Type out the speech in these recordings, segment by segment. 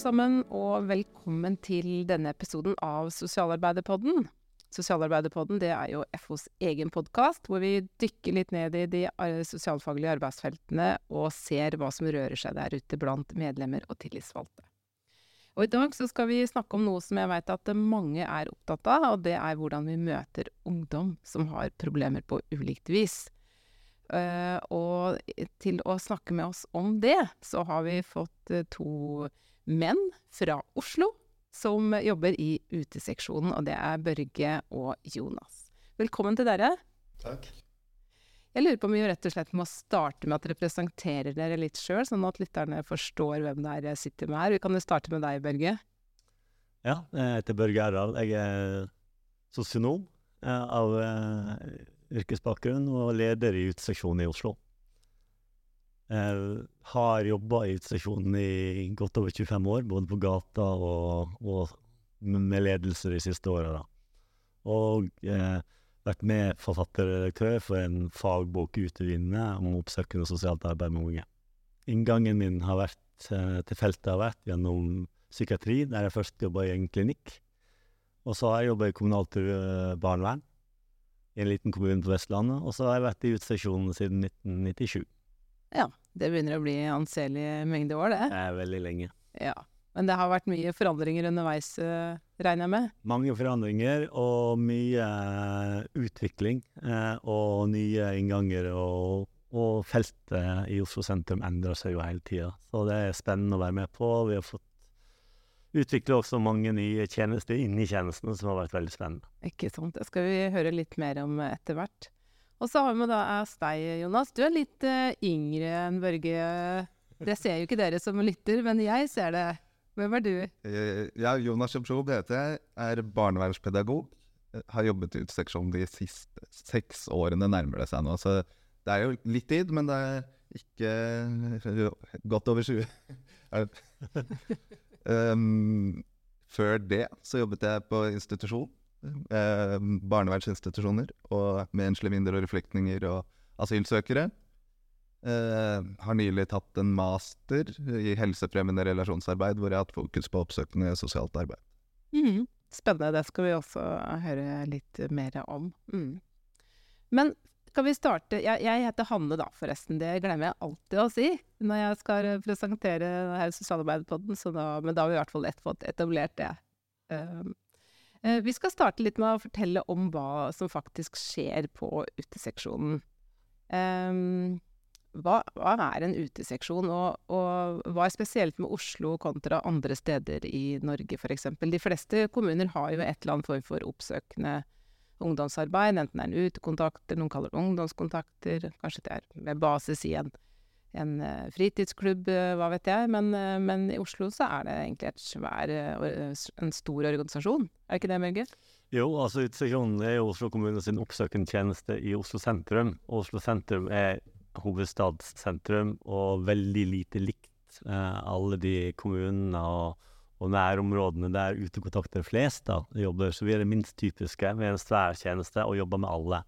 sammen, og velkommen til denne episoden av Sosialarbeiderpodden. Sosialarbeiderpodden det er jo FOs egen podkast, hvor vi dykker litt ned i de sosialfaglige arbeidsfeltene og ser hva som rører seg der ute blant medlemmer og tillitsvalgte. Og i dag så skal vi snakke om noe som jeg veit at mange er opptatt av, og det er hvordan vi møter ungdom som har problemer på ulikt vis. Uh, og til å snakke med oss om det, så har vi fått uh, to menn fra Oslo som jobber i uteseksjonen, og det er Børge og Jonas. Velkommen til dere. Takk. Jeg lurer på om vi rett og slett må starte med at dere presenterer dere litt sjøl, sånn at lytterne forstår hvem det er jeg sitter med her. Vi kan jo starte med deg, Børge. Ja, jeg heter Børge Erdal. Jeg er sosionom eh, av eh, yrkesbakgrunn og leder i uteseksjonen i Oslo. Jeg har jobba i utestasjonen i godt over 25 år, både på gata og, og med ledelse de siste åra. Og eh, vært med forfatterredaktør for en fagbok ute i om oppsøkende sosialt arbeid med unge. Inngangen min har vært eh, til feltet har vært gjennom psykiatri, der jeg først jobba i en klinikk. Og så har jeg jobba i kommunalt barnevern i en liten kommune på Vestlandet. Og så har jeg vært i utestasjonen siden 1997. Ja, det begynner å bli anselig mengde år, det. Det er veldig lenge. Ja. Men det har vært mye forandringer underveis, uh, regner jeg med? Mange forandringer og mye uh, utvikling uh, og nye innganger. Og, og, feltet i Oslo sentrum endrer seg jo hele tida. Så det er spennende å være med på. Vi har fått utvikle også mange nye tjenester inni tjenestene som har vært veldig spennende. Ikke sant. Det skal vi høre litt mer om etter hvert. Og så har vi da deg, Jonas. Du er litt yngre enn Børge. Det ser jo ikke dere som lytter, men jeg ser det. Hvem er du? Eh, ja, Jonas Jobsjob heter jeg. Er barnevernspedagog. Har jobbet i uteseksjonen de siste seks årene, nærmer det seg nå. Så det er jo litt tid, men det er ikke godt over 20. um, før det så jobbet jeg på institusjon. Eh, barnevernsinstitusjoner og med enslige mindreårige flyktninger og asylsøkere. Eh, har nylig tatt en master i helsefremmende relasjonsarbeid, hvor jeg har hatt fokus på oppsøkende sosialt arbeid. Mm. Spennende. Det skal vi også høre litt mer om. Mm. Men skal vi starte jeg, jeg, heter Hanne, da, forresten. Det glemmer jeg alltid å si når jeg skal presentere her sosialarbeiderpodden, men da har vi i hvert fall fått etablert det. Uh, vi skal starte litt med å fortelle om hva som faktisk skjer på uteseksjonen. Um, hva, hva, er en uteseksjon, og, og, hva er spesielt med Oslo kontra andre steder i Norge f.eks.? De fleste kommuner har jo et eller annet form for oppsøkende ungdomsarbeid, enten det er en utekontakter, noen kaller det ungdomskontakter, kanskje det er med basis i en, en uh, fritidsklubb, uh, hva vet jeg. Men, uh, men, i Oslo så er det egentlig et svær, en stor organisasjon. Er det ikke det, Mørge? Jo, altså Uteseksjonen er Oslo kommune sin oppsøkende tjeneste i Oslo sentrum. Oslo sentrum er hovedstadssentrum og veldig lite likt eh, alle de kommunene og, og nærområdene der utekontakter flest da, jobber. Så vi er det minst typiske. Vi er en svær tjeneste og jobber med alle.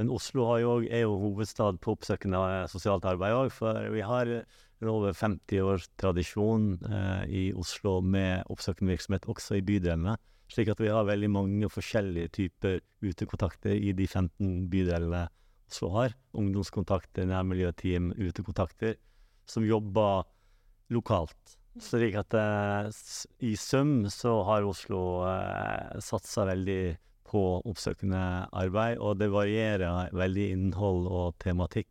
Men Oslo jo, er jo hovedstad på oppsøkende sosialt arbeid òg, for vi har en over 50 års tradisjon eh, i Oslo med oppsøkende virksomhet også i bydelene. Slik at vi har veldig mange forskjellige typer utekontakter i de 15 bydelene Oslo har. Ungdomskontakter, nærmiljøteam, utekontakter, som jobber lokalt. Slik at eh, i sum så har Oslo eh, satsa veldig på oppsøkende arbeid, og det varierer veldig innhold og tematikk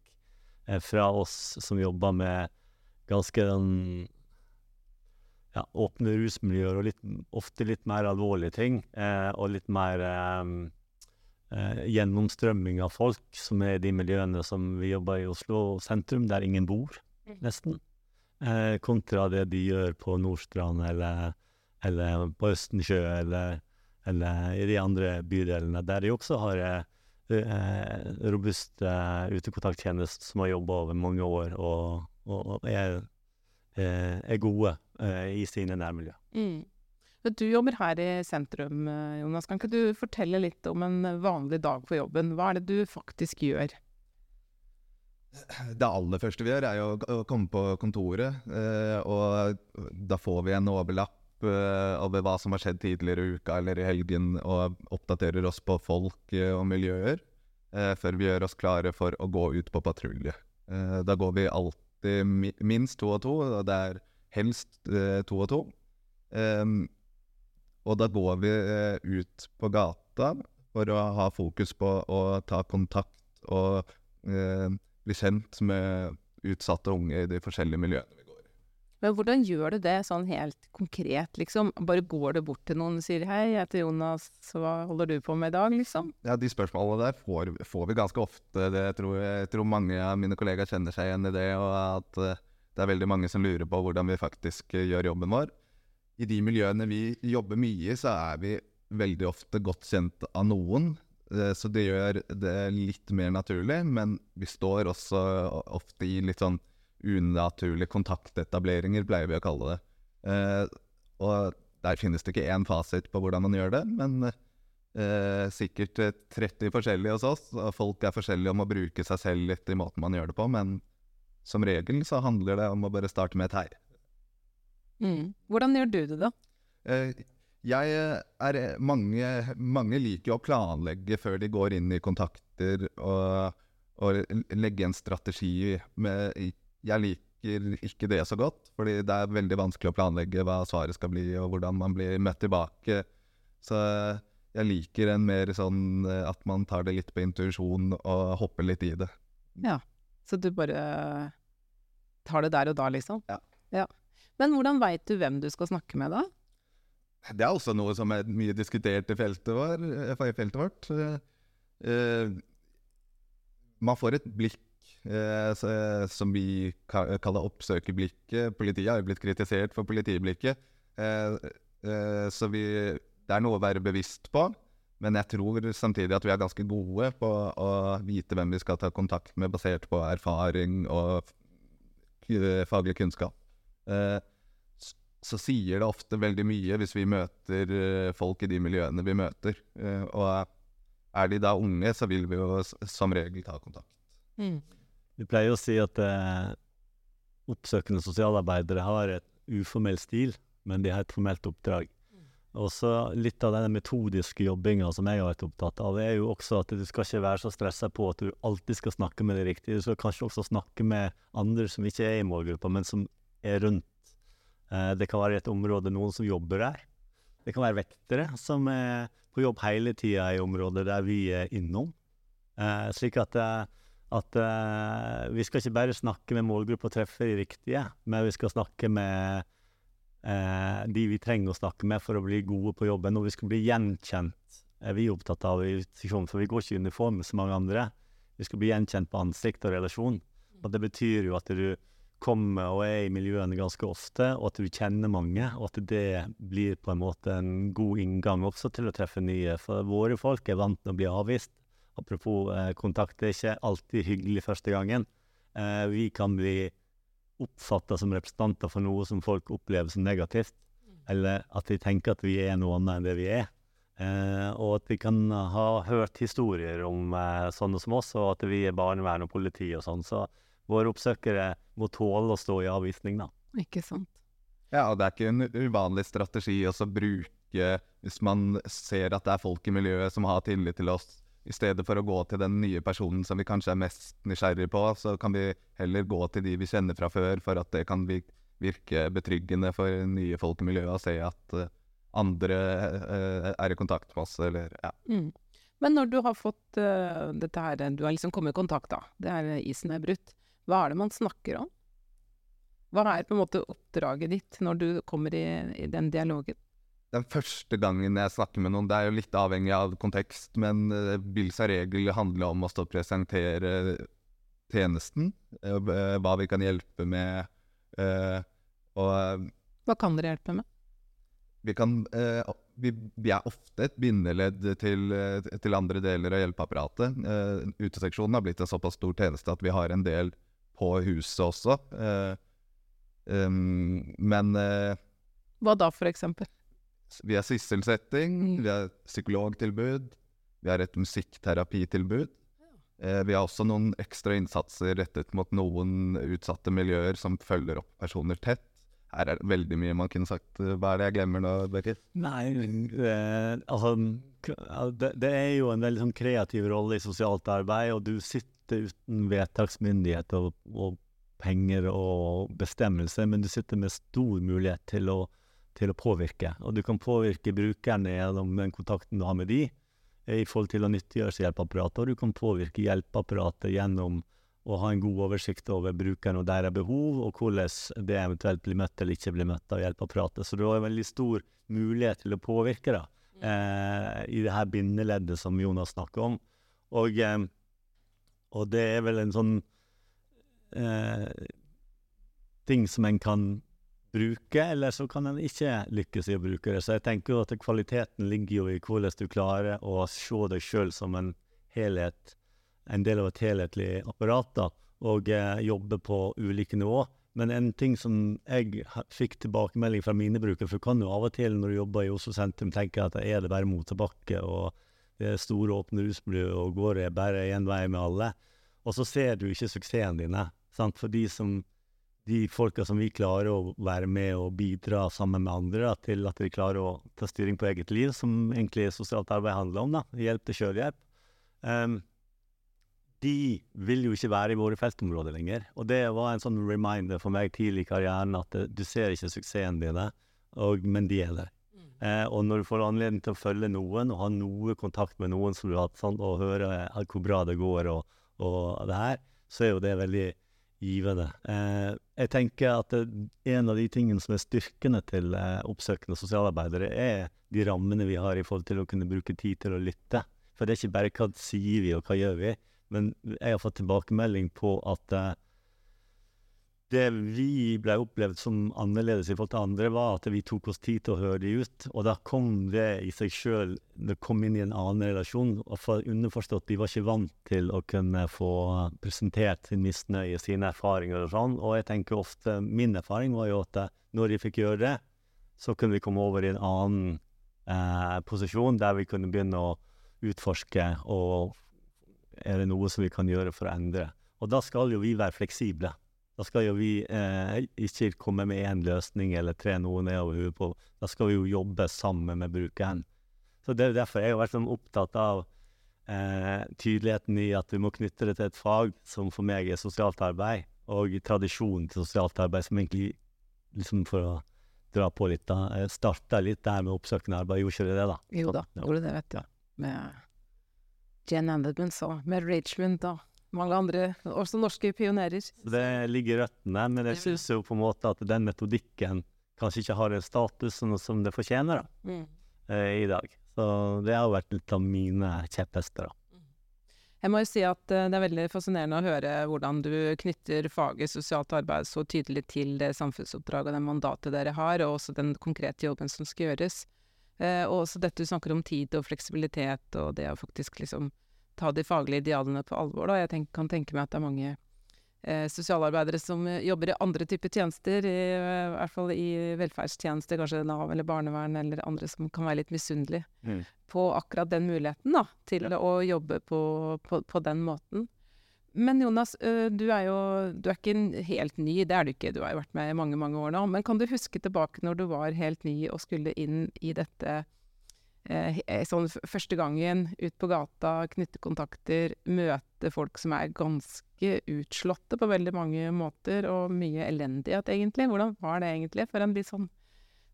eh, fra oss som jobber med ganske den ja, åpne rusmiljøer og litt, ofte litt mer alvorlige ting, eh, og litt mer eh, eh, gjennomstrømming av folk, som er de miljøene som vi jobber i Oslo sentrum, der ingen bor, mm. nesten. Eh, kontra det de gjør på Nordstrand eller, eller på Østensjø eller, eller, i de andre bydelene, der de også har eh, eh robust eh, utekontakttjeneste som har jobba over mange år og, og, og er, eh, er, gode i sine nærmiljø. Mm. Du jobber her i sentrum, Jonas. Kan ikke du fortelle litt om en vanlig dag på jobben? Hva er det du faktisk gjør? Det aller første vi gjør, er jo å komme på kontoret. Eh, og da får vi en overlapp eh, over hva som har skjedd tidligere i uka eller i helgen, og oppdaterer oss på folk uh, og miljøer uh, før vi gjør oss klare for å gå ut på patrulje. Da går vi alltid mi minst to og to, og det er helst to og to. Um, og da går vi ut på gata for å ha fokus på å ta kontakt og bli kjent med utsatte unge i de forskjellige miljøene. Men hvordan gjør du det sånn helt konkret, liksom? Bare går du bort til noen og sier 'hei, jeg heter Jonas, hva holder du på med i dag', liksom? Ja, De spørsmålene der får, får vi ganske ofte. Det, jeg, tror, jeg tror mange av mine kollegaer kjenner seg igjen i det, og at eh, det er veldig mange som lurer på hvordan vi faktisk eh, gjør jobben vår. I de miljøene vi jobber mye så er vi veldig ofte godt kjent av noen. eh, Så det gjør det litt mer naturlig, men vi står også ofte i litt sånn unaturlige kontaktetableringer, pleier vi å kalle det. Eh, og der finnes det ikke én fasit på hvordan man gjør det, men eh, sikkert eh, 30 forskjellige hos oss. Og folk er forskjellige om å bruke seg selv litt i måten man gjør det på, men som regel så handler det om å bare starte med et her. Mm. Hvordan gjør du det, da? Eh, jeg er mange, mange liker å planlegge før de går inn i kontakter og, og legge en strategi. Med, jeg liker ikke det så godt, fordi det er veldig vanskelig å planlegge hva svaret skal bli, og hvordan man blir møtt tilbake. Så jeg liker en mer sånn eh, at man tar det litt på intuisjon og hopper litt i det. Ja, Så du bare tar det der og da, liksom? Ja. Men hvordan veit du hvem du skal snakke med, da? Det er også noe som er mye diskutert i feltet, vår, eh, i feltet vårt. Eh, eh, man får et blikk eh, som vi kaller oppsøkerblikket. Politiet har jo blitt kritisert for politiblikket. Eh, eh, så vi, det er noe å være bevisst på. Men jeg tror samtidig at vi er ganske gode på å vite hvem vi skal ta kontakt med, basert på erfaring og faglig kunnskap. Eh, så sier det ofte veldig mye hvis vi møter eh, folk i de miljøene vi møter. Eh, og er de da unge, så vil vi jo som regel ta kontakt. Mm. Vi pleier å si at eh, oppsøkende sosialarbeidere har et uformell stil, men de har et formelt oppdrag. Og så litt av den metodiske jobbinga som jeg har vært opptatt av, er jo også at du skal ikke være så stressa på at du alltid skal snakke med det riktige. Du skal kanskje også snakke med andre som ikke er i målgruppa, men som er rundt. Eh, det kan være i et område noen som jobber der. Det kan være vektere som er på jobb hele tida i området der vi er innom. Eh, slik at eh, at uh, vi skal ikke bare snakke med målgruppa og treffe de riktige, men vi skal snakke med uh, de vi trenger å snakke med for å bli gode på jobben. Og vi skal bli gjenkjent, er vi opptatt av i institusjonen, for vi går ikke i uniform som mange andre. Vi skal bli gjenkjent på ansikt og relasjon. Og det betyr jo at du kommer og er i miljøene ganske ofte, og at du kjenner mange, og at det blir på en måte en god inngang også til å treffe nye. For våre folk er vant til å bli avvist. Apropos eh, kontakt, det er ikke alltid hyggelig første gangen. Eh, vi kan bli oppfatta som representanter for noe som folk opplever som negativt, eller at de tenker at vi er noe annet enn det vi er. Eh, og at vi kan ha hørt historier om sånne som oss, og at vi er barnevern og politi og sånn. Så våre oppsøkere må tåle å stå i avvisning, da. Ikke sant. Ja, og det er ikke en uvanlig strategi også å bruke hvis man ser at det er folk i miljøet som har tillit til oss. I stedet for å gå til den nye personen som vi kanskje er mest nysgjerrig på, så kan vi heller gå til de vi kjenner fra før, for at det kan virke betryggende for nye folk i miljøet å se at eh, andre eh, er i kontakt med oss, eller ja. Mm. Men når du har fått uh, dette her, du har liksom kommet i kontakt, da. Det her isen er brutt. Hva er det man snakker om? Hva er på en måte oppdraget ditt når du kommer i, i den dialogen? Den første gangen jeg snakker med noen, det er jo litt avhengig av kontekst, men uh, Bills regel handler om å presentere tjenesten, eh, eh, hva vi kan hjelpe med, uh, og Hva kan dere hjelpe med? vi kan vi, vi er ofte et bindeledd til, til andre deler av hjelpeapparatet. Uteseksjonen har blitt en såpass stor tjeneste at vi har en del på huset også. Um, men Hva da, for eksempel? Vi har sysselsetting, Mm. vi har psykologtilbud, vi har et musikkterapitilbud. Eh, vi har også noen ekstra innsatser rettet mot noen utsatte miljøer som følger opp personer tett. Her er det veldig mye man kunne sagt. Hva er det jeg glemmer nå, Berit? Nei, eh, altså det, det er jo en veldig sånn kreativ rolle i sosialt arbeid, og du sitter uten vedtaksmyndighet og, og penger og bestemmelser, men du sitter med stor mulighet til å, til å påvirke. Og du kan påvirke brukerne gjennom den kontakten du har med de, eh, i forhold til å nyttiggjøre seg hjelpeapparatet, og du kan påvirke hjelpeapparatet gjennom å ha en god oversikt over brukerne og deres behov, og hvordan det eventuelt blir møtt eller ikke blir møtt av hjelpeapparatet. Så du har en veldig stor mulighet til å påvirke da, eh, i det her bindeleddet som Jonas snakker om. Og, eh, og det er vel en sånn eh, ting som en kan bruke, eller så kan en ikke lykkes i å bruke det. Så jeg tenker at kvaliteten ligger jo i hvordan du klarer å se deg sjøl som en helhet, en del av et helhetlig apparat, da, og eh, jobbe på ulike nivå. Men en ting som jeg fikk tilbakemelding fra mine brukere, for kan jo av og til når du jobber i Oslo sentrum tenke at er det bare motorbakke og det er store åpne rusmiljø og går det bare én vei med alle. Og så ser du ikke suksessen dine. Sant? For de, som, de folka som vi klarer å være med og bidra sammen med andre da, til at de klarer å ta styring på eget liv, som egentlig sosialt arbeid handler om, da, hjelp til sjølhjelp, Um, de vil jo ikke være i våre feltområder lenger. Og det var en sånn reminder for meg tidlig i karrieren at eh, du ser ikke suksessen dine, og, men de er der. Eh, og når du får anledning til å følge noen og ha noe kontakt med noen som du har hatt sånn, og høre eh, hvor bra det går og, og det her, så er jo det veldig givende. Eh, jeg tenker at det, en av de tingene som er styrkene til eh, oppsøkende sosialarbeidere, er de rammene vi har i forhold til å kunne bruke tid til å lytte. For det er ikke bare hva sier vi og hva gjør vi, men jeg har fått tilbakemelding på at eh, det vi ble opplevd som annerledes i forhold til andre, var at vi tok oss tid til å høre de ut. Og da kom det i seg sjøl Det kom inn i en annen relasjon. Og for underforstått, de var ikke vant til å kunne få presentert sin misnøye, sine erfaringer og sånn. Og jeg tenker ofte Min erfaring var jo at når de fikk gjøre det, så kunne vi komme over i en annen eh, posisjon der vi kunne begynne å utforske og er det noe som vi kan gjøre for å endre. Og da skal jo vi være fleksible. Da skal jo vi eh, ikke komme med én løsning eller tre noe nedover hodet på. Da skal vi jo jobbe sammen med brukeren. Så det er derfor jeg har vært sånn opptatt av eh, tydeligheten i at vi må knytte det til et fag som for meg er sosialt arbeid, og tradisjonen til sosialt arbeid, som egentlig, liksom for å dra på litt, da, eh, starta litt der med oppsøkende arbeid, gjorde ikke det det, da? Jo da, gjorde det, vet du. Med Jen Andermans så. med Rachland og mange andre, også norske pionerer. Det ligger i røttene, men jeg syns jo på en måte at den metodikken kanskje ikke har den statusen som det fortjener da, Mm. eh, i dag. Så det har vært litt av mine kjepphester. da. Jeg må jo si at eh, det er veldig fascinerende å høre hvordan du knytter faget sosialt arbeid så tydelig til det samfunnsoppdraget og det mandatet dere har, og også den konkrete jobben som skal gjøres. Eh, og også dette du snakker om tid og fleksibilitet, og det å faktisk liksom ta de faglige idealene på alvor. Da. Jeg tenk, kan tenke meg at det er mange eh, sosialarbeidere som eh, jobber i andre typer tjenester, i, eh, i hvert fall i velferdstjenester, kanskje Nav eller barnevern eller andre som kan være litt misunnelige på akkurat den muligheten, da, til å jobbe på, på, på den måten. Men Jonas, du er jo du er ikke helt ny, det er du ikke, du har jo vært med i mange, mange år nå. Men kan du huske tilbake når du var helt ny og skulle inn i dette eh, sånn første gangen, ut på gata, knytte kontakter, møte folk som er ganske utslåtte på veldig mange måter, og mye elendighet, egentlig. Hvordan var det egentlig for en litt sånn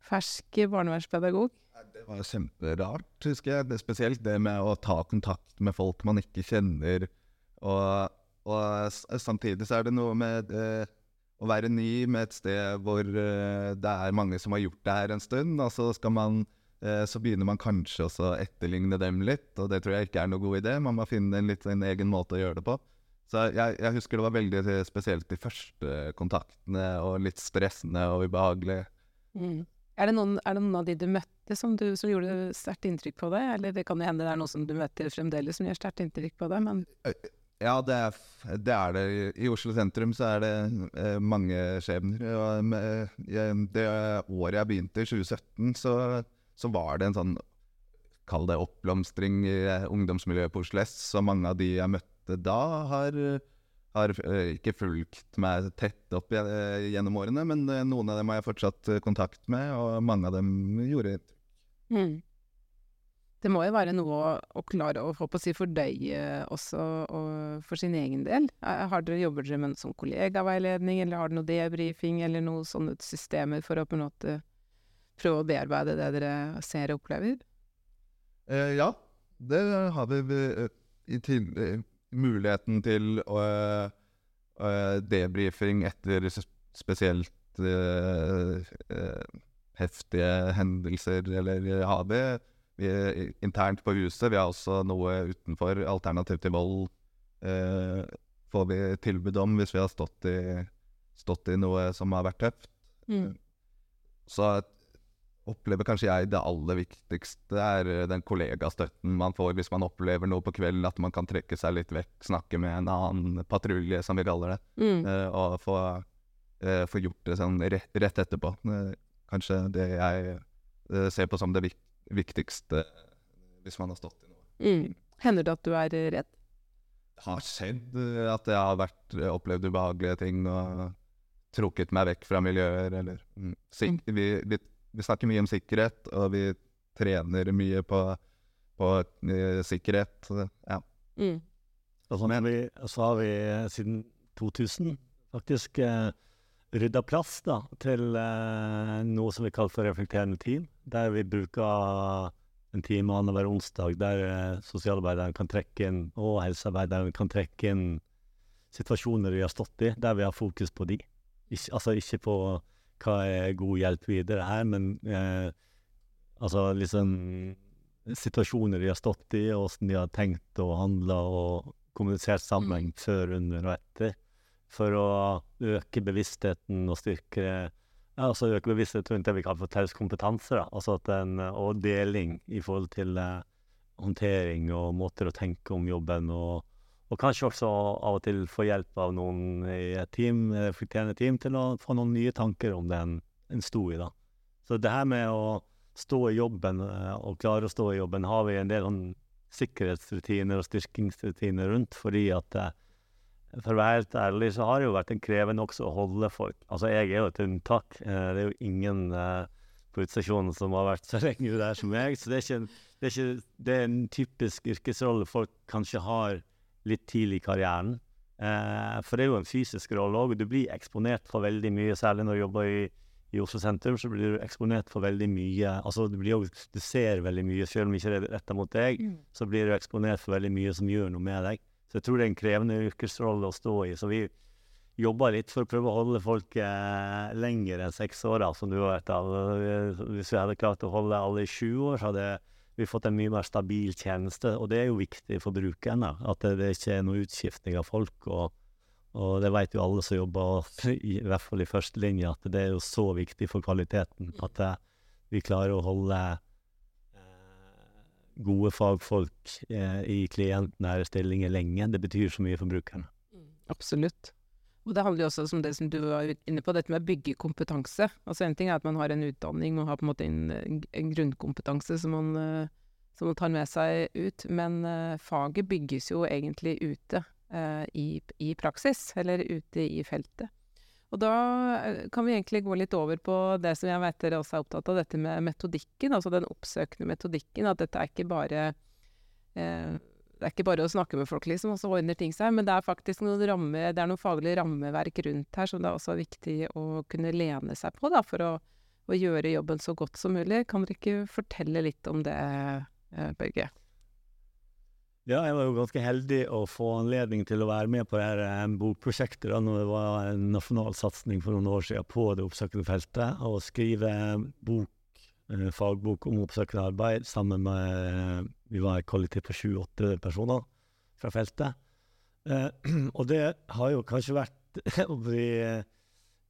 fersk barnevernspedagog? Det var kjemperart, husker jeg. Det, spesielt det med å ta kontakt med folk man ikke kjenner. Og, og samtidig så er det noe med eh, å være ny med et sted hvor eh, det er mange som har gjort det her en stund, og så skal man eh, så begynner man kanskje også å etterligne dem litt, og det tror jeg ikke er noe god idé. Man må finne en litt en egen måte å gjøre det på. Så jeg, jeg husker det var veldig eh, spesielt de første kontaktene, og litt stressende og ubehagelig. Er, det noen, er det noen av de du møtte som, du, som gjorde sterkt inntrykk på deg? Eller det kan jo hende det er noen som du møter fremdeles som gjør sterkt inntrykk på deg, men Ja, det er, det er det. I Oslo sentrum så er det eh, mange skjebner. Og med, det året jeg begynte, i 2017, så, så var det en sånn Kall det oppblomstring i eh, ungdomsmiljøet på Oslo S. Så mange av de jeg møtte da, har, har eh, ikke fulgt meg tett opp eh, gjennom årene, men noen av dem har jeg fortsatt kontakt med, og mange av dem gjorde inntrykk. Mm. Det må jo være noe å, å klare å å si fordøye også og for sin egen del. Har dere, jobber dere med en sånn kollegaveiledning, eller har dere noe debrifing, eller noen sånne systemer for å på en måte prøve å bearbeide det dere ser og opplever? Eh, ja, det har vi eh, i til, eh, muligheten til å eh, debrifing etter spesielt uh, heftige hendelser, eller har vi, vi internt på huset. Vi har også noe utenfor Alternativ til vold. Får vi tilbud om hvis vi har stått i, stått i noe som har vært tøft. Mm. Så opplever kanskje jeg det aller viktigste er eh, den kollegastøtten man får hvis man opplever noe på kvelden, at man kan trekke seg litt vekk, snakke med en annen patrulje, som vi kaller det, Mm. eh, og få, eh, få gjort det sånn rett, rett etterpå. Kanskje det jeg ser på som det vik viktigste hvis man har stått i noe. Mm. Hender det at du er redd? Det har skjedd at jeg har vært, opplevd ubehagelige ting og trukket meg vekk fra miljøer, eller mm. sik vi, vi, vi snakker mye om sikkerhet, og vi trener mye på, på eh, sikkerhet. Ja. Mm. Og så, har vi, så har vi eh, siden 2000 faktisk uh, rydda plass da, til uh, noe som vi kaller for reflekterende team, der vi bruker en time annenhver onsdag der eh, sosialarbeideren kan trekke inn, og helsearbeideren kan trekke inn situasjoner de har stått i, der vi har fokus på de. Ikke, altså ikke på hva er god hjelp videre her, men eh, altså liksom situasjoner de har stått i, og hvordan de har tenkt og handla og kommunisert sammen før, under og etter, for å øke bevisstheten og styrke ja, altså øke bevisstheten rundt det vi kaller for taus kompetanse, da. Altså at en, og deling i forhold til eh, håndtering og måter å tenke om jobben, og, og kanskje også av og til få hjelp av noen i et team, eh, reflekterende team, til å få noen nye tanker om det en, sto i, da. Så det her med å stå i jobben, eh, og klare å stå i jobben, har vi en del sånn sikkerhetsrutiner og styrkingsrutiner rundt, fordi at eh, for å være helt ærlig, så har det jo vært en krevende også å holde folk. Altså, jeg er jo et unntak. Eh, det er jo ingen eh, på utstasjonen som har vært så lenge der som meg, så det er ikke, det er, ikke, det er en typisk yrkesrolle folk kanskje har litt tidlig i karrieren. Eh, for det er jo en fysisk rolle òg, du blir eksponert for veldig mye, særlig når du jobber i i Oslo sentrum så blir du eksponert for veldig mye. Altså, du, blir jo, du ser veldig mye, selv om ikke det er retta mot deg, så blir du eksponert for veldig mye som gjør noe med deg. Så jeg tror det er en krevende yrkesrolle å stå i. Så vi jobber litt for å prøve å holde folk eh, lenger enn seks år, som du vet. Da. Hvis vi hadde klart å holde alle i sju år, så hadde vi har fått en mye mer stabil tjeneste. Og det er jo viktig for brukerne. at det, det ikke er noe utskiftning av folk. og og det vet jo alle som jobber, i, hvert fall i førstelinja, at det er jo så viktig for kvaliteten at det, vi klarer å holde eh, gode fagfolk eh, i klientnære stillinger lenge. Det betyr så mye for brukerne. Absolutt. Og det handler jo også om det som du var inne på, dette med å bygge kompetanse. Altså En ting er at man har en utdanning, man har på en måte en, en grunnkompetanse som man, eh, som man tar med seg ut, men eh, faget bygges jo egentlig ute eh, i, i praksis, eller ute i feltet. Og da eh, kan vi egentlig gå litt over på det som jeg vet dere også er opptatt av, dette med metodikken, altså den oppsøkende metodikken. At dette er ikke bare eh, det er ikke bare å snakke med folk, liksom, og så ordner ting seg, men det er faktisk noen ramme, det er noen faglige rammeverk rundt her som det er også viktig å kunne lene seg på da, for å, å gjøre jobben så godt som mulig. Kan dere ikke fortelle litt om det, eh, Børge? Ja, jeg var jo ganske heldig å få anledning til å være med på det her eh, bokprosjektet da når det var en nasjonal satsing for noen år siden på det oppsøkende feltet, og skrive bok, eh, fagbok om oppsøkende arbeid sammen med Vi var et kollektiv på sju-åtte personer fra feltet. Eh, og det har jo kanskje vært å eh,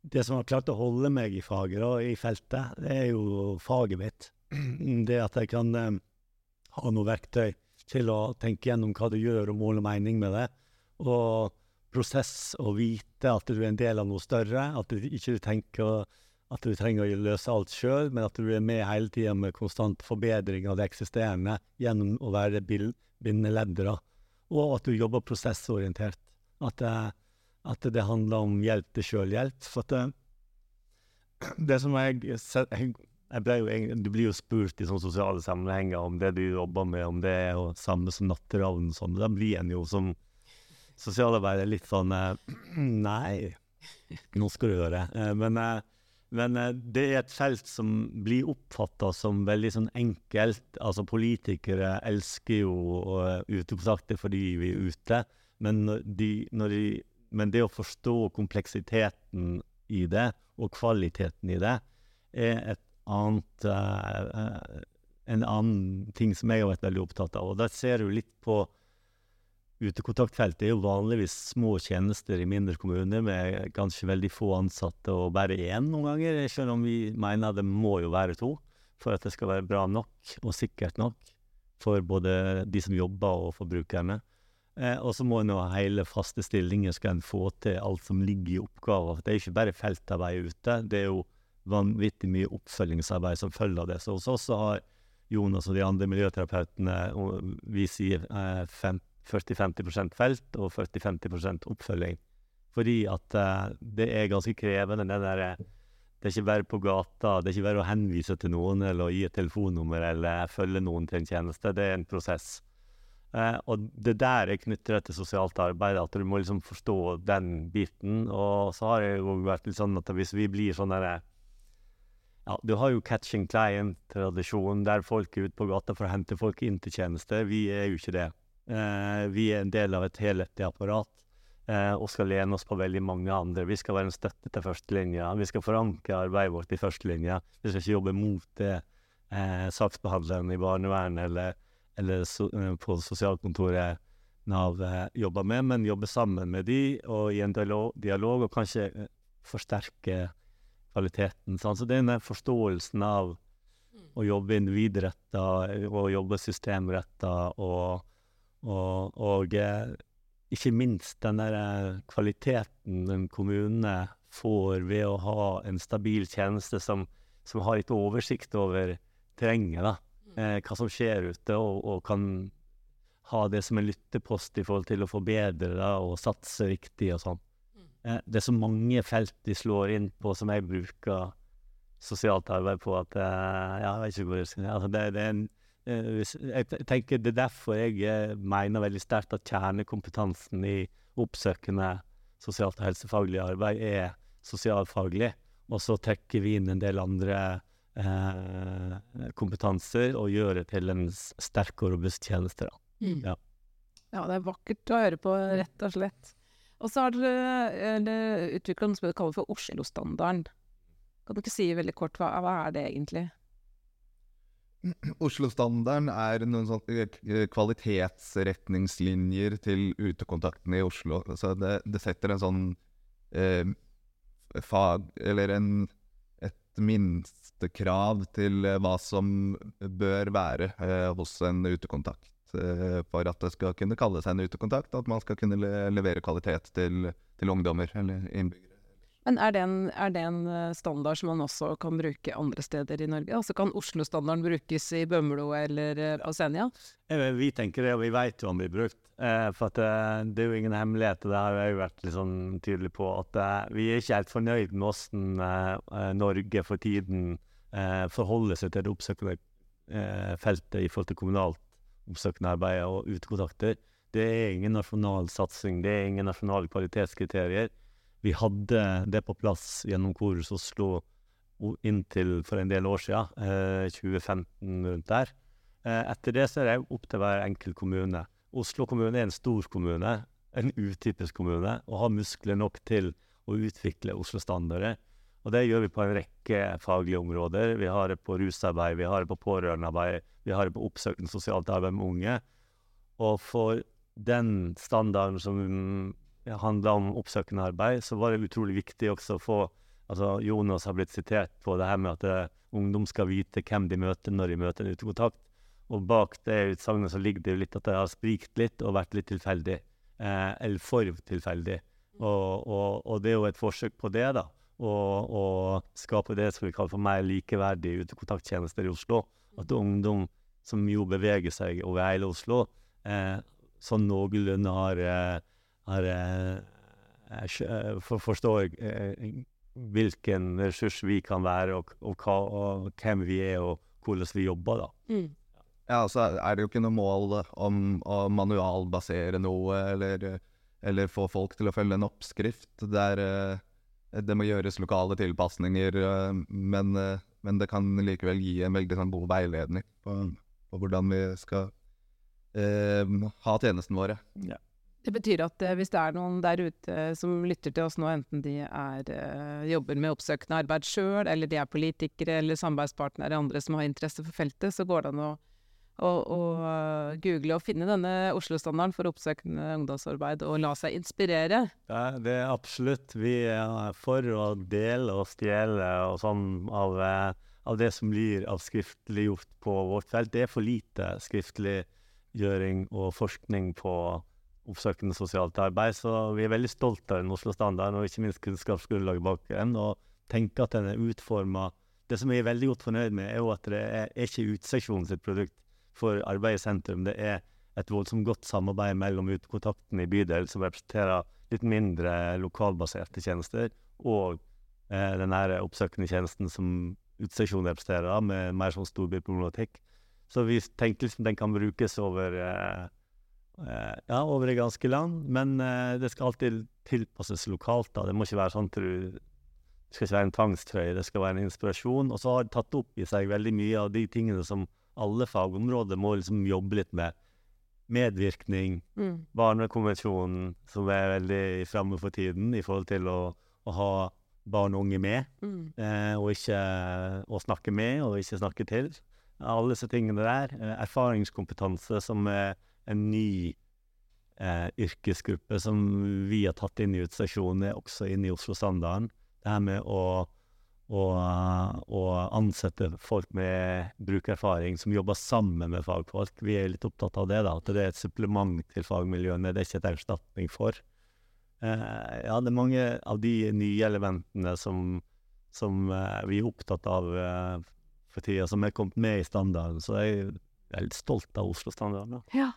Det som har klart å holde meg i faget, da, i feltet, det er jo faget mitt. Det at jeg kan eh, ha noe verktøy til å tenke gjennom hva du gjør, og måle mening med det. Og prosess og vite at du er en del av noe større. At du ikke tenker at du trenger å løse alt sjøl, men at du er med hele tida med konstant forbedring av det eksisterende gjennom å være bindeleddet. og at du jobber prosessorientert. At det, at det handler om hjelp til sjølhjelp. For at det, det som jeg, jeg, jo, Du blir jo spurt i sånne sosiale sammenhenger om det du jobber med, om det er jo samme som natteravn og sånn. Da blir en jo som sosialarbeider litt sånn Nei, nå skal du det. Men men eh, det er et felt som blir oppfatta som veldig sånn enkelt. Altså Politikere elsker jo uh, utekontakter fordi vi er ute, men, de, de, men, det å forstå kompleksiteten i det, og kvaliteten i det, er et annet uh, en annen ting som jeg har vært veldig opptatt av. Og der ser du litt på Utekontaktfelt er jo vanligvis små tjenester i mindre kommuner med kanskje veldig få ansatte og bare én noen ganger, selv om vi mener det må jo være to for at det skal være bra nok og sikkert nok for både de som jobber og forbrukerne. Eh, og så må en ha hele faste stillinger skal en få til alt som ligger i oppgaver. Det er ikke bare feltarbeid ute, det er jo vanvittig mye oppfølgingsarbeid som følger av det. Så hos oss har Jonas og de andre miljøterapeutene, vi sier eh, 15 40-50% felt og 40-50 oppfølging. Fordi at uh, det er ganske krevende. Det, der, det er ikke bare på gata, det er ikke bare å henvise til noen eller gi et telefonnummer eller følge noen til en tjeneste. Det er en prosess. Uh, og det der er knyttet til sosialt arbeid, at du må liksom forstå den biten. Og så har det jo vært litt sånn at hvis vi blir sånn derre ja, Du har jo catching client-tradisjonen, der folk er ute på gata for å hente folk inn til tjeneste. Vi er jo ikke det. Eh, vi er en del av et helhetlig apparat eh, og skal lene oss på veldig mange andre. Vi skal være en støtte til førstelinja. Vi skal forankre arbeidet vårt i førstelinja. Vi skal ikke jobbe mot det eh, saksbehandleren i barnevernet eller, eller so, eh, på sosialkontoret Nav eh, jobber med, men jobbe sammen med de og i en dialog, dialog og kanskje eh, forsterke kvaliteten. Sånn. Så den forståelsen av å jobbe individretta og jobbe systemretta og og, og eh, ikke minst den der eh, kvaliteten den kommune får ved å ha en stabil tjeneste som, som har litt oversikt over terrenget, da. Mm. Eh, hva som skjer ute, og, og, kan ha det som en lyttepost i forhold til å forbedre det og satse riktig og sånn. Mm. Eh, det er så mange felt de slår inn på som jeg bruker sosialt arbeid på at eh, Ja, jeg vet ikke hvor jeg skal altså det, det er en jeg tenker Det er derfor jeg eh, mener veldig sterkt at kjernekompetansen i oppsøkende sosialt og helsefaglig arbeid er sosialfaglig. Og så trekker vi inn en del andre eh, kompetanser og gjør det til en sterk og robust tjeneste. Mm. Ja. ja. det er vakkert å høre på, rett og slett. Og så har dere utvikla noe som dere kaller for Oslo-standarden. Kan du ikke si veldig kort, hva, hva er det egentlig? Oslo-standarden er noen sånne eh, kvalitetsretningslinjer til utekontaktene i Oslo. Så det, det setter en sånn eh, fag Eller en, et minstekrav til eh, hva som bør være eh, hos en utekontakt. Eh, for at det skal kunne kalle seg en utekontakt, at man skal kunne le levere kvalitet til, til ungdommer eller innbyggere. Men er det, en, er det, en, eh, standard som man også kan bruke andre steder i Norge? Altså Kan Oslo-standarden brukes i Bømlo eller eh, på Senja? Vi tenker det, og vi vet jo om vi er brukt. Eh, for det er jo ingen hemmelighet, og det har jeg jo vært litt sånn tydelig på, at vi er ikke helt fornøyd med hvordan Norge for tiden forholder seg til det oppsøkende feltet i forhold til kommunalt oppsøkende arbeid og utekontakter. Det er ingen nasjonal satsing, det er ingen nasjonale kvalitetskriterier. Vi hadde det på plass gjennom Korus Oslo inntil for en del år siden, eh, 2015 rundt der. Eh, etter det så er det opp til hver enkelt kommune. Oslo kommune er en stor kommune, en utypisk kommune, og har muskler nok til å utvikle Oslo-standarder. Og det gjør vi på en rekke faglige områder. Vi har det på rusarbeid, vi har det på pårørendearbeid, vi har det på oppsøkende sosialt arbeid med unge. Og for den standarden som handla om oppsøkende arbeid, så var det utrolig viktig også å få altså Jonas har blitt sitert på det her med at eh, ungdom skal vite hvem de møter når de møter en utekontakt. Og bak det utsagnet så ligger det jo litt at det har sprikt litt og vært litt tilfeldig. Eh, eller for tilfeldig. Og, og, og, det er jo et forsøk på det, da. Å skape det som vi kaller for mer likeverdige utekontakttjenester i Oslo. At ungdom som jo beveger seg over hele Oslo, eh, sånn noenlunde har, eh, har eh, skjø- eh, for, forstår eh, hvilken ressurs vi kan være, og, og, hva, og hvem vi er, og hvordan vi jobber, da. Mm. Ja, altså er det jo ikke noe mål om å manualbasere noe, eller, eller få folk til å følge en oppskrift. Er, eh, det må gjøres lokale tilpasninger, men, men det kan likevel gi en veldig sånn, god veiledning på, på hvordan vi skal eh, ha tjenestene våre. Det betyr at eh, hvis det er noen der ute som lytter til oss nå, enten de er, eh, jobber med oppsøkende arbeid sjøl, eller de er politikere eller samarbeidspartnere andre som har interesse for feltet, så går det an å, å, å eh, google og finne denne Oslo-standarden for oppsøkende ungdomsarbeid og la seg inspirere. Er, det er absolutt. Vi er for å dele og stjele og sånn av, av det som blir av skriftliggjort på vårt felt. Det er for lite skriftliggjøring og forskning på oppsøkende sosialt arbeid, så vi er veldig stolte av den Oslo-standarden, og ikke minst kunnskapsgrunnlaget bak den, og tenker at den er utforma Det som jeg er veldig godt fornøyd med, er jo at det er, er ikke utseksjonen sitt produkt for arbeid i sentrum. Det er et voldsomt godt samarbeid mellom utekontakten i bydel, som representerer litt mindre lokalbaserte tjenester, og eh, den her oppsøkende tjenesten som utseksjonen representerer, med mer sånn storbyproblematikk. Så vi tenker liksom den kan brukes over eh, ja, over det ganske land, men eh, det skal alltid tilpasses lokalt. da. Det må ikke være sånn du det skal ikke være en tvangstrøye, det skal være en inspirasjon. Og så har det tatt opp i seg veldig mye av de tingene som alle fagområder må liksom jobbe litt med. Medvirkning, Mm. Barnekonvensjonen, som er veldig framme for tiden i forhold til å, å ha barn og unge med, Mm. eh, og ikke å snakke med og ikke snakke til. Alle disse tingene der. Eh, erfaringskompetanse, som er en ny eh, yrkesgruppe som vi har tatt inn i utstasjonen, er også inne i Oslo-standarden. Det her med å, å, å ansette folk med brukererfaring som jobber sammen med fagfolk. Vi er litt opptatt av det, da, at det er et supplement til fagmiljøene. Det er ikke et erstatning for. Eh, ja, det er mange av de nye elementene som, som eh, vi er opptatt av eh, for tida, som er kommet med i standarden. Så jeg er litt stolt av Oslo-standarden. Ja.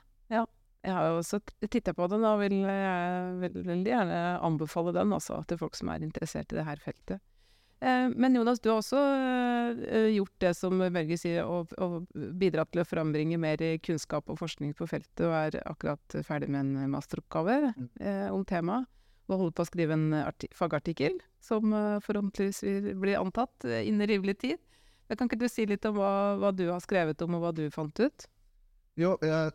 Jeg har jo også titta på den, og vil jeg veldig gjerne anbefale den også, til folk som er interessert i det her feltet. Eh, men Jonas, du har også eh, gjort det som Børge sier, og, og bidratt til å frambringe mer kunnskap og forskning på feltet, og er akkurat ferdig med en masteroppgave mm. om temaet. Og holder på å skrive en arti fagartikkel, som eh, forhåpentligvis vil bli antatt eh, innen rimelig tid. Men kan ikke du si litt om hva, hva du har skrevet om, og hva du fant ut? Jo, jeg,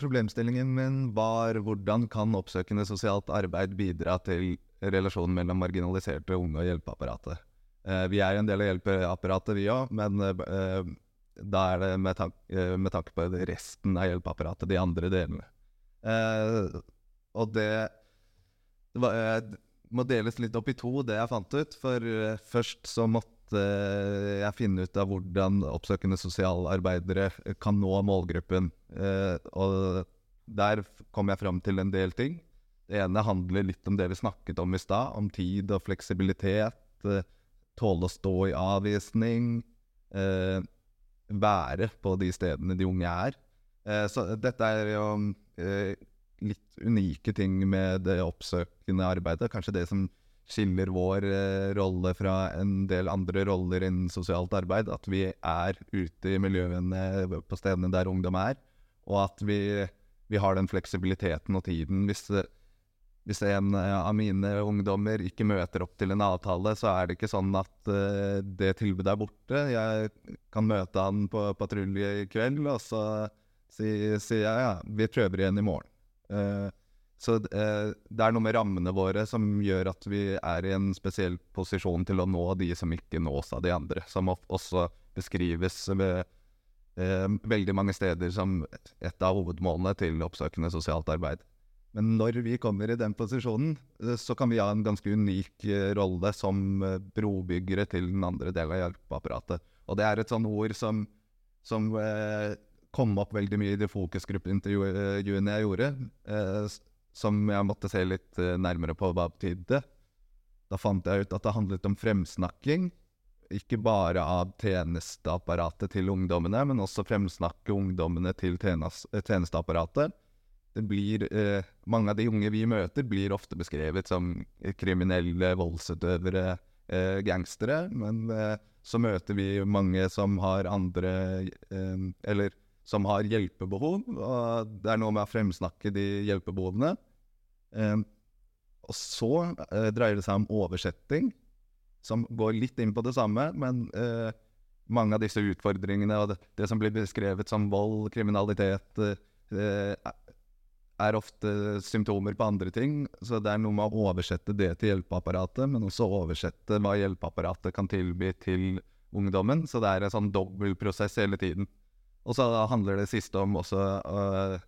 problemstillingen min var hvordan kan oppsøkende sosialt arbeid bidra til relasjonen mellom marginaliserte unge og hjelpeapparatet. Eh, vi er en del av hjelpeapparatet, vi òg, men eh, da er det med, tank, eh, med tanke på resten av hjelpeapparatet, de andre delene. Eh, og det, det var, eh, må deles litt opp i to, det jeg fant ut. For eh, først så måtte jeg finne ut av hvordan oppsøkende sosialarbeidere kan nå målgruppen. Eh, og der kom jeg fram til en del ting. Det ene handler litt om det vi snakket om i stad, om tid og fleksibilitet. Eh, tåle å stå i avvisning. Eh, være på de stedene de unge er. Så dette er jo litt unike ting med det oppsøkende arbeidet. Kanskje det som skiller vår eh, rolle fra en del andre roller innen sosialt arbeid. At vi er ute i miljøene på stedene der ungdom er, og at vi, vi har den fleksibiliteten og tiden. Hvis, hvis en eh, av mine ungdommer ikke møter opp til en avtale, så er det ikke sånn at uh, det tilbudet er borte. Jeg kan møte han på patrulje i kveld, og så sier si jeg ja, vi prøver igjen i morgen. Uh, så det er noe med rammene våre som gjør at vi er i en spesiell posisjon til å nå de som ikke nås av de andre, som også beskrives ved, veldig mange steder som et av hovedmålene til oppsøkende sosialt arbeid. Men når vi kommer i den posisjonen, eh, så kan vi ha en ganske unik eh, rolle som eh, brobyggere til den andre delen av hjelpeapparatet. Og det er et sånt ord som, som kom opp veldig mye i de fokusgruppeintervjuene jeg gjorde, som jeg måtte se litt nærmere på hva betydde. Da fant jeg ut at det handlet om fremsnakking, ikke bare av tjenesteapparatet til ungdommene, men også fremsnakke ungdommene til tjenesteapparatet. blir eh, Mange av de unge vi møter, blir ofte beskrevet som kriminelle voldsutøvere, eh, gangstere. Men eh, så møter vi mange som har andre eh, Eller som har hjelpebehov. Og det er noe med å fremsnakke de hjelpebehovene. Eh, og så eh, dreier det seg om oversetting, som går litt inn på det samme, men mange av disse utfordringene og det, det, som blir beskrevet som vold, kriminalitet, eh, er ofte symptomer på andre ting. Så det er noe med å oversette det til hjelpeapparatet, men også oversette hva hjelpeapparatet kan tilby til ungdommen. Så det er en sånn dobbeltprosess hele tiden. Og så handler det siste om også uh,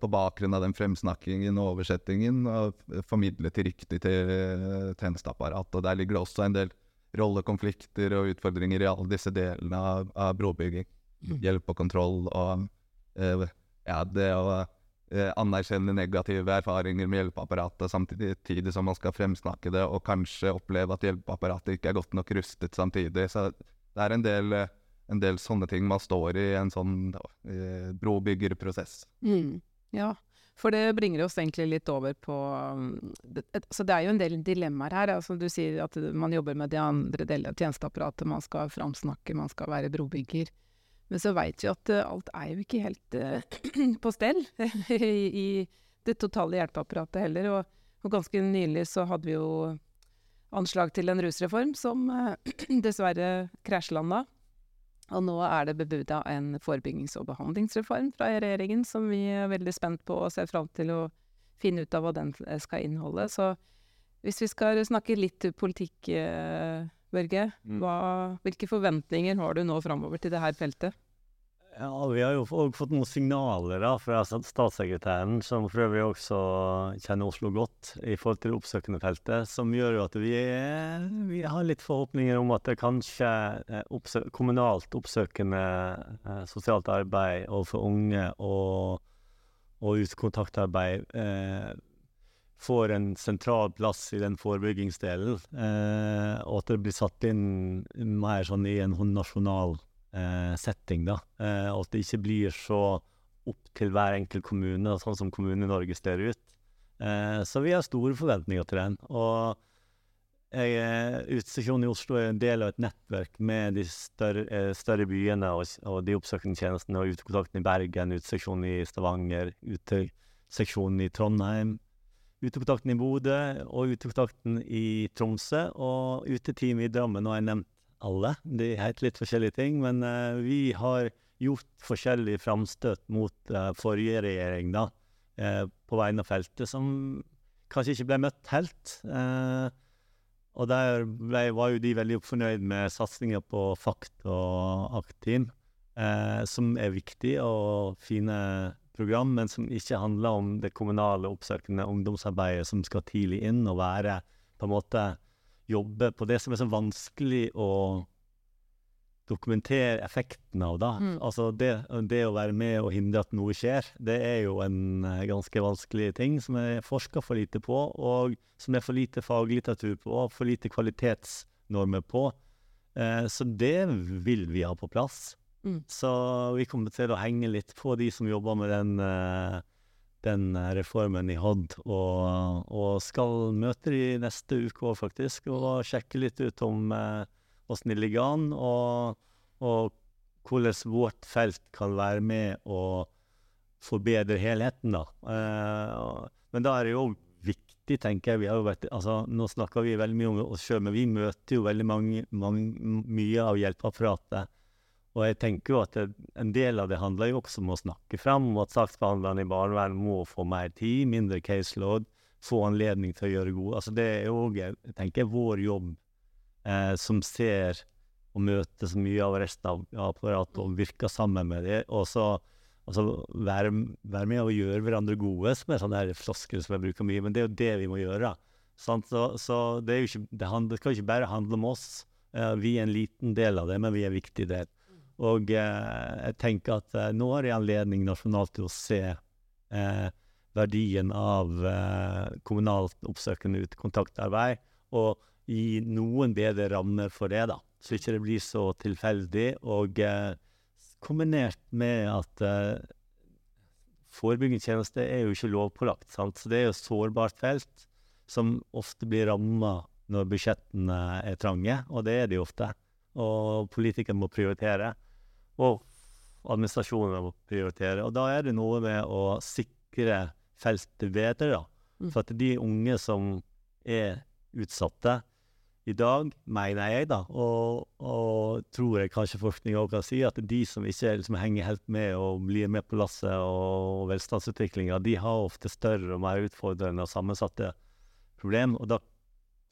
på bakgrunn av den fremsnakkingen og oversettingen og formidle til riktig til uh, tjenesteapparat. Og der ligger det også en del rollekonflikter og utfordringer i alle disse delene av, av brobygging. Mm. Hjelp og kontroll og eh, ja, det å eh, anerkjenne negative erfaringer med hjelpeapparatet samtidig som man skal fremsnakke det, og kanskje oppleve at hjelpeapparatet ikke er godt nok rustet samtidig. Så det er en del, eh, en del sånne ting man står i en sånn eh, brobyggerprosess. Mm. Ja, for det bringer oss egentlig litt over på um, det, Så det er jo en del dilemmaer her. altså Du sier at man jobber med de andre delene av tjenesteapparatet. Man skal framsnakke, man skal være brobygger. Men så veit vi at uh, alt er jo ikke helt uh, på stell i, det totale hjelpeapparatet heller. Og, og, ganske nylig så hadde vi jo anslag til en rusreform som uh, dessverre krasjlanda. Og nå er det bebuda en forebyggings- og behandlingsreform fra regjeringen som vi er veldig spent på og ser fram til å finne ut av hva den skal inneholde. Så hvis vi skal snakke litt politikk Børge. Mm. Hva, hvilke forventninger har du nå framover til det her feltet? Ja, Vi har jo fått noen signaler da, fra statssekretæren, som for øvrig også kjenner Oslo godt, i forhold til det oppsøkende feltet, som gjør jo at vi, vi har litt forhåpninger om at det kanskje oppsø kommunalt oppsøkende eh, sosialt arbeid overfor unge og, og utekontaktarbeid eh, får en sentral plass i den forebyggingsdelen, eh, og at det blir satt inn mer sånn i en nasjonal eh, setting. da, eh, at det ikke blir så opp til hver enkelt kommune, sånn som Kommune-Norge ser ut. Eh, så vi har store forventninger til den. og Utestasjonen i Oslo er en del av et nettverk med de større, eh, større byene og, og, de oppsøkende tjenestene. og Utekontakten i Bergen, utestasjonen i Stavanger, uteseksjonen i Trondheim, utekontakten i Bodø og utekontakten i Tromsø og uteteamet i Drammen. Og jeg nevnt alle. De heter litt forskjellige ting, men uh, vi har gjort forskjellige framstøt mot uh, forrige regjering da, uh, på vegne av feltet, som kanskje ikke ble møtt helt. og der ble, var jo de veldig fornøyd med satsinga på FACT og ACT-team, som er viktig og fine program, men som ikke handler om det kommunale oppsøkende ungdomsarbeidet som skal tidlig inn og være på en måte jobbe på det som er så vanskelig å dokumentere effekten av. da. Mm. Altså det, det, å være med og hindre at noe skjer, det er jo en uh, ganske vanskelig ting som er forska for lite på, og som det er for lite faglitteratur på, og for lite kvalitetsnormer på. Eh, så det vil vi ha på plass. Mm. Så vi kommer til å henge litt på de som jobber med den, uh, den eh, reformen i hadde, og, og, skal møte de neste uke òg, faktisk, og sjekke litt ut om åssen eh, det ligger an, og, og hvordan vårt felt kan være med å forbedre helheten, da. Uh, men da er det jo viktig, tenker jeg. Vi har jo vært, altså, nå snakker vi veldig mye om oss sjøl, men vi møter jo veldig mange, mange, mye av hjelpeapparatet og jeg tenker jo at det, en del av det handler jo også om å snakke fram, og at saksbehandlerne i barnevernet må få mer tid, mindre caseload, få anledning til å gjøre gode Altså Det er jo jeg tenker vår jobb eh, som ser og møter så mye av resten av apparatet og virker sammen med det. Og så altså, være, være, med og gjøre hverandre gode, som er sånne floskel som jeg bruker mye. Men det er jo det vi må gjøre. Så, så, det, ikke, det, handler, det skal ikke bare handle om oss. Eh, vi er en liten del av det, men vi er en viktig del. Og eh, jeg tenker at eh, nå har jeg anledning nasjonalt til å se eh, verdien av kommunalt oppsøkende kontaktarbeid, og gi noen bedre rammer for det, da. Så ikke det blir så tilfeldig. Og kombinert med at eh, forebyggende tjeneste er jo ikke lovpålagt, sant? så det er jo et sårbart felt som ofte blir ramma når budsjettene er trange, og det er de ofte. Og politikerne må prioritere, og administrasjonen må prioritere. Og da er det noe med å sikre feltet bedre, da. Mm. For at de unge som er utsatte, i dag, mener jeg, da, og, og tror jeg kanskje forskning òg kan si, at de som ikke liksom, henger helt med og blir med på lasset og velstandsutviklinga, de har ofte større og mer utfordrende og sammensatte problem. Og da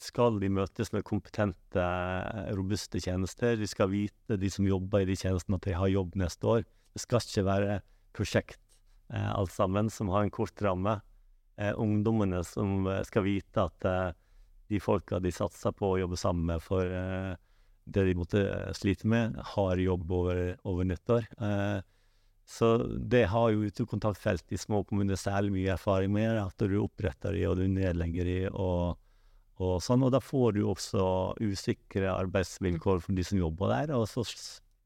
skal de møtes med kompetente, robuste tjenester. De skal vite, de som jobber i de tjenestene, at de har jobb neste år. Det skal ikke være prosjekt eh, alt sammen som har en kort ramme. Eh, ungdommene som eh, skal vite at eh, de folka de satser på å jobbe sammen med for eh, det de måtte eh, slite med, har jobb over, over nyttår. Så det har jo utekontaktfelt i små kommuner særlig mye erfaring med. At du oppretter de, og du nedlegger de, og, og sånn. Og da får du også usikre arbeidsvilkår for de som jobber der. Og så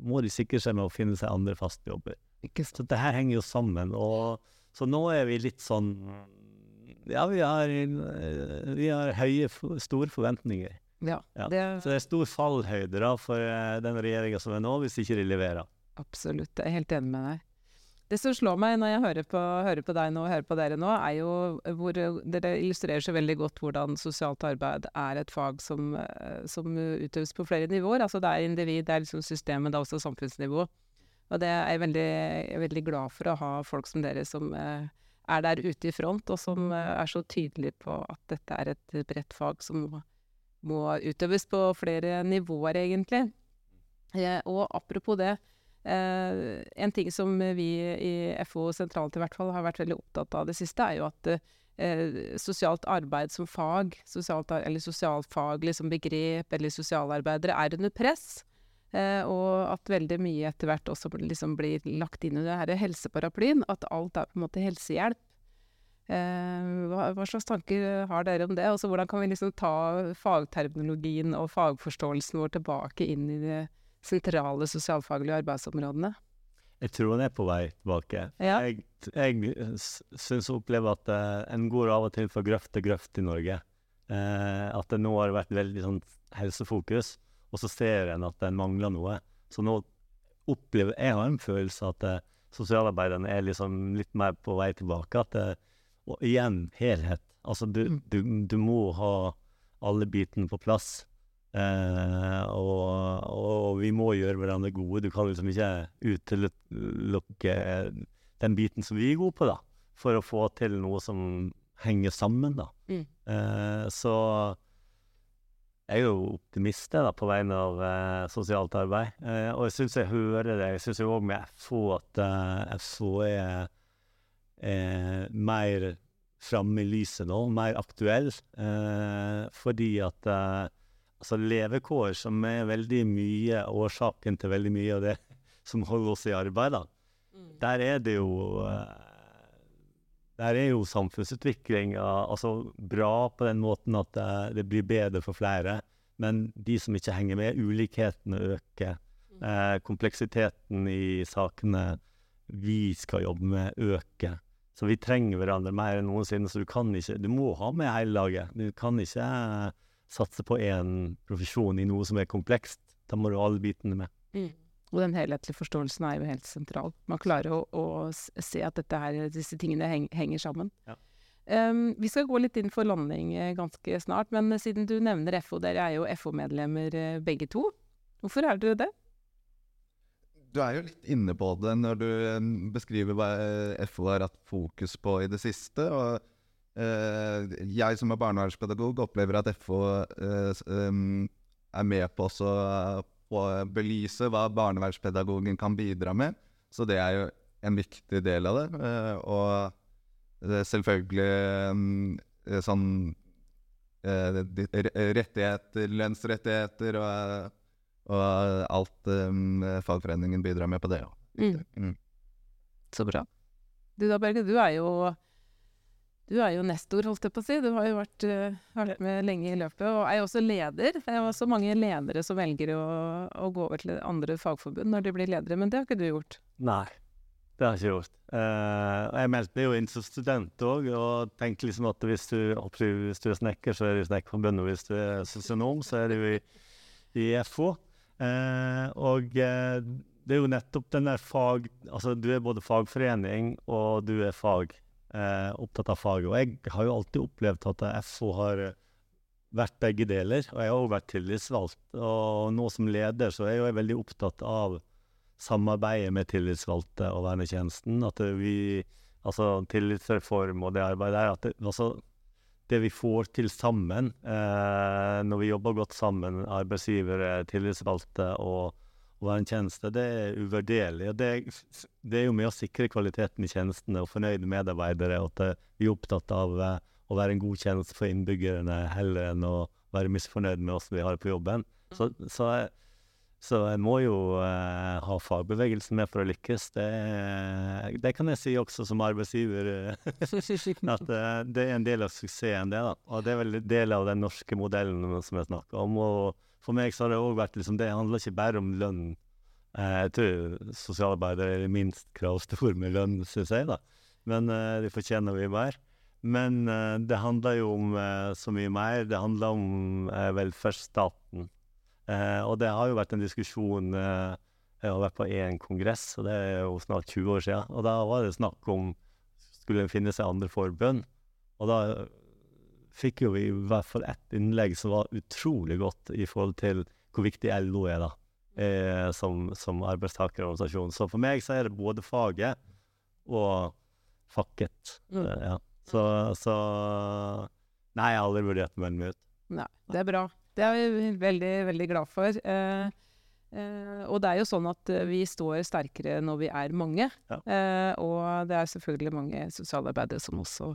må de sikre seg med å finne seg andre faste jobber. Så det her henger jo sammen. Og, så nå er vi litt sånn Ja, vi har, vi har høye, store forventninger. Ja, Ja. det Så det er stor fallhøyde da for eh, den regjeringa som er nå, hvis ikke de leverer. Absolutt, jeg er helt enig med deg. Det som slår meg når jeg hører på, hører på deg nå og hører på dere nå, er jo hvor dere illustrerer så veldig godt hvordan sosialt arbeid er et fag som, eh, som utøves på flere nivåer. Altså det er individ, det er liksom systemet, det er også samfunnsnivå. Og det er jeg veldig, jeg er veldig glad for å ha folk som dere som eh, er der ute i front, og som eh, er så tydelige på at dette er et bredt fag som må, må utøves på flere nivåer, egentlig. Eh, og apropos det, Eh, en ting som vi i FO sentralt i hvert fall har vært veldig opptatt av det siste, er jo at eh, sosialt arbeid som fag, sosialt, eller sosialfaglig som begrep, eller sosialarbeidere, er under press. Eh, og at veldig mye etter hvert også liksom blir lagt inn under denne helseparaplyen. At alt er på en måte helsehjelp. Eh, hva, hva slags tanker har dere om det? Også hvordan kan vi liksom ta fagterminologien og fagforståelsen vår tilbake inn i det sentrale sosialfaglige arbeidsområdene. Jeg tror han er på vei tilbake. Ja. Jeg, jeg syns og opplever at eh, en går av og til fra grøft til grøft i Norge. Eh, at det nå har vært veldig sånn helsefokus, og så ser en at en mangler noe. Så nå opplever jeg har en følelse at eh, sosialarbeiderne er liksom litt mer på vei tilbake. At det, og igjen, helhet. Altså, du, Mm. du, du må ha alle bitene på plass. Eh, og, og vi må gjøre hverandre gode. Du kan liksom ikke utelukke den biten som vi er gode på, da, for å få til noe som henger sammen, da. Mm. Eh, så jeg er jo optimist da, på vegne av eh, sosialt arbeid. Eh, og jeg syns jeg hører det. Jeg syns òg med FO at eh, FO er, er mer framme i lyset nå, mer aktuell. Eh, fordi at altså levekår, som er veldig mye årsaken til veldig mye av det som holder oss i arbeid, da. Der er det jo eh, Der er jo samfunnsutviklinga altså bra på den måten at eh, det blir bedre for flere. Men de som ikke henger med, ulikhetene øker. Eh, kompleksiteten i sakene vi skal jobbe med, øker. Så vi trenger hverandre mer enn noensinne. Så du kan ikke Du må ha med hele laget. Du kan ikke satse på én profesjon i noe som er komplekst. Da må du ha alle bitene med. Og den helhetlige forståelsen er jo helt sentral. Man klarer å, å se at dette her, disse tingene heng, henger sammen. Ja. Um, vi skal gå litt inn for landing eh, ganske snart, men siden du nevner FO, dere er jo FO-medlemmer eh, begge to. Hvorfor er dere det? Du er jo litt inne på det når du eh, beskriver hva FO har hatt fokus på i det siste. og Jeg som er barnevernspedagog opplever at FO eh, er med på også å belyse hva barnevernspedagogen kan bidra med. Så det er jo en viktig del av det. eh, og det selvfølgelig eh, sånn eh, rettigheter, lønnsrettigheter og og alt fagforeningen bidrar med på det. ja. Mm. Så bra. Du da, Berge, du er jo du er jo nestor, holdt jeg på å si. Du har jo vært, eh, vært med lenge i løpet, og er jo også leder. Det er jo også mange ledere som velger å, å gå over til andre fagforbund når de blir ledere, men det har ikke du gjort. Nei. det har jeg ikke gjort. Uh, jeg meldte jo inn som student òg, og tenkte liksom at hvis du, hvis du er snekker, så er det i Snekkerforbundet, og hvis du er sosionom, så er jo i, i FH. Uh, og uh, det er jo nettopp den der fag Altså, du er både fagforening, og du er fag, eh, opptatt av faget. Og jeg har jo alltid opplevd at FO har vært begge deler, og jeg har òg vært tillitsvalgt. Og nå som leder så er jeg jo veldig opptatt av samarbeidet med tillitsvalgte og vernetjenesten. At vi Altså tillitsreform og det arbeidet der. At det, altså, det vi får til sammen eh, når vi jobber godt sammen, arbeidsgivere, tillitsvalgte og, vernetjeneste, det er uvurderlig. Og det, det, er jo med å sikre kvaliteten i tjenestene og fornøyde medarbeidere. Og at vi er opptatt av eh, å være en god tjeneste for innbyggerne heller enn å være misfornøyd med oss vi har på jobben. Så, så så jeg må jo eh, ha fagbevegelsen med for å lykkes. Det, det kan jeg si også som arbeidsgiver. at eh, det er en del av suksessen, det. da. Og det er vel en del av den norske modellen som jeg snakker om. Og for meg så har det òg vært liksom Det handler ikke bare om lønn. Eh, jeg tror sosialarbeidere er minst kravstore med lønn, syns jeg, da. Men uh, de fortjener vi mer. Men uh, det handler jo om uh, så mye mer. Det handler om velferdsstaten. Og det har jo vært en diskusjon Jeg har vært på én kongress, og det er jo snart 20 år siden. Og da var det snakk om skulle en finne seg andre forbund. Og da fikk jo vi i hvert fall ett innlegg som var utrolig godt i forhold til hvor viktig LO er da, eh, som, som arbeidstakerorganisasjon. Så for meg så er det både faget og fakket. Mm. Eh, ja. Så, så Nei, jeg har aldri vurdert å melde meg ut. Nei, det er bra. Det er vi veldig, veldig glad for. Eh, Uh, og det er jo sånn at uh, vi står sterkere når vi er mange. Ja. Uh, og det er selvfølgelig mange sosialarbeidere som også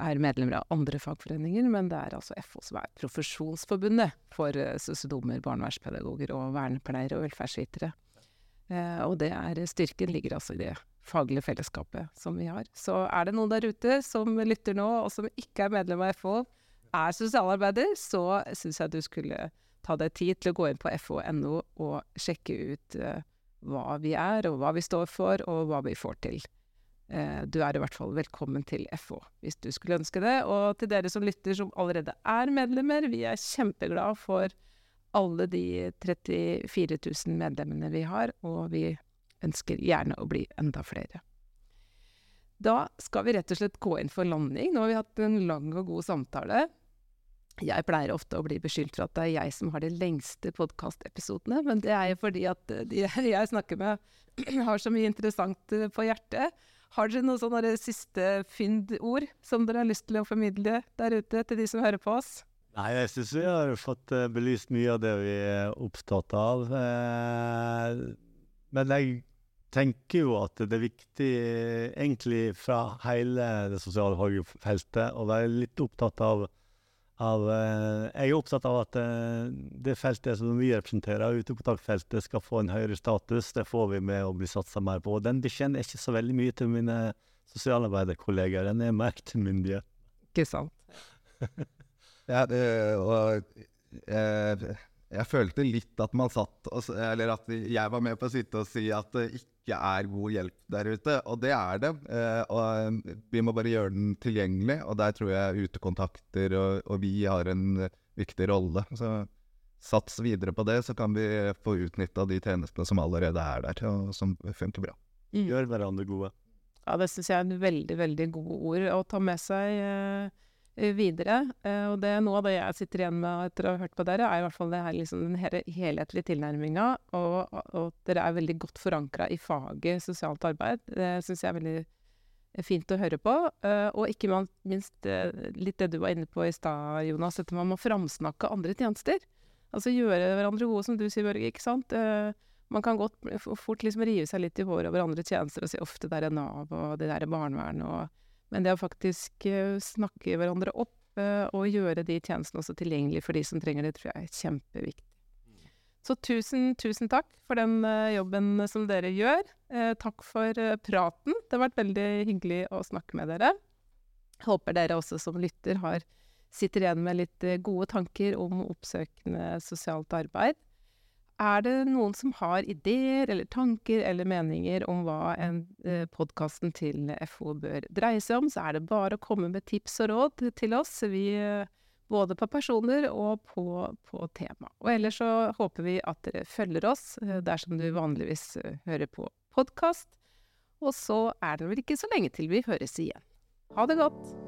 er medlemmer av andre fagforeninger, men det er altså FO som er profesjonsforbundet for eh, sosionomer, barnevernspedagoger og vernepleiere og velferdsvitere. Eh, og det er styrken ligger altså i det faglige fellesskapet som vi har. Så er det noen der ute som lytter nå, og som ikke er medlem av FO, er sosialarbeider, så syns jeg du skulle ta deg tid til å gå inn på fo.no og sjekke ut hva vi er, og hva vi står for, og hva vi får til. Uh, du er i hvert fall velkommen til FO hvis du skulle ønske det. Og til dere som lytter som allerede er medlemmer, vi er kjempeglade for alle de 34 000 medlemmene vi har, og vi ønsker gjerne å bli enda flere. Da skal vi rett og slett gå inn for landing. Nå har vi hatt en lang og god samtale. Jeg pleier ofte å bli beskyldt for at det er jeg som har de lengste podkastepisodene, men det er jo fordi at eh, de jeg snakker med, har så mye interessant eh, på hjertet. Har dere noen sånne siste fyndord som dere har lyst til å formidle der ute til de som hører på oss? Nei, jeg syns vi har fått eh, belyst mye av det vi er opptatt av. Men jeg tenker jo at det er viktig, egentlig fra hele det sosiale feltet, å være litt opptatt av av eh, Jeg er opptatt av at eh, det feltet som vi representerer, utekontaktfeltet, skal få en høyere status. Det får vi med å bli satsa mer på. Og Den bekjenner ikke så veldig mye til mine sosialarbeiderkollegaer. Den er mer til myndighet. Ikke sant. ja, det, og jeg, jeg, følte litt at man satt Eller at jeg var med på å sitte og si at det ikke er god hjelp der ute. Og det er det. Eh, og eh, vi må bare gjøre den tilgjengelig, og der tror jeg utekontakter og, og vi har en viktig rolle. Så sats videre på det, så kan vi få utnytta de tjenestene som allerede er der, og som funker bra. Mm. Gjør hverandre gode. Ja, det syns jeg er en veldig, veldig gode ord å ta med seg. Eh, videre. Eh, og det er noe av det jeg sitter igjen med etter å ha hørt på dere, er i hvert fall det her, liksom, den her helhetlige tilnærminga, og, og dere er veldig godt forankra i faget sosialt arbeid. Det syns jeg er veldig eh, fint å høre på. og ikke minst litt det du var inne på i stad, Jonas, at man må framsnakke andre tjenester. Altså gjøre hverandre gode, som du sier, Børge. ikke sant? man kan godt fort liksom rive seg litt i håret over andre tjenester og si ofte det er Nav og det der er barnevern og men det å faktisk uh, snakke hverandre opp uh, og gjøre de tjenestene også tilgjengelig for de som trenger det, tror jeg er kjempeviktig. Så tusen, tusen takk for den uh, jobben som dere gjør. takk for praten. Det har vært veldig hyggelig å snakke med dere. Håper dere også som lytter har, sitter igjen med litt gode tanker om oppsøkende sosialt arbeid. Er det noen som har ideer eller tanker eller meninger om hva en eh, podkasten til FO bør dreie seg om, så er det bare å komme med tips og råd til oss. Vi, eh, både på personer og på, på tema. Og ellers så håper vi at dere følger oss eh, dersom du vanligvis eh, hører på podkast. Og så er det vel ikke så lenge til vi høres igjen. Ha det godt!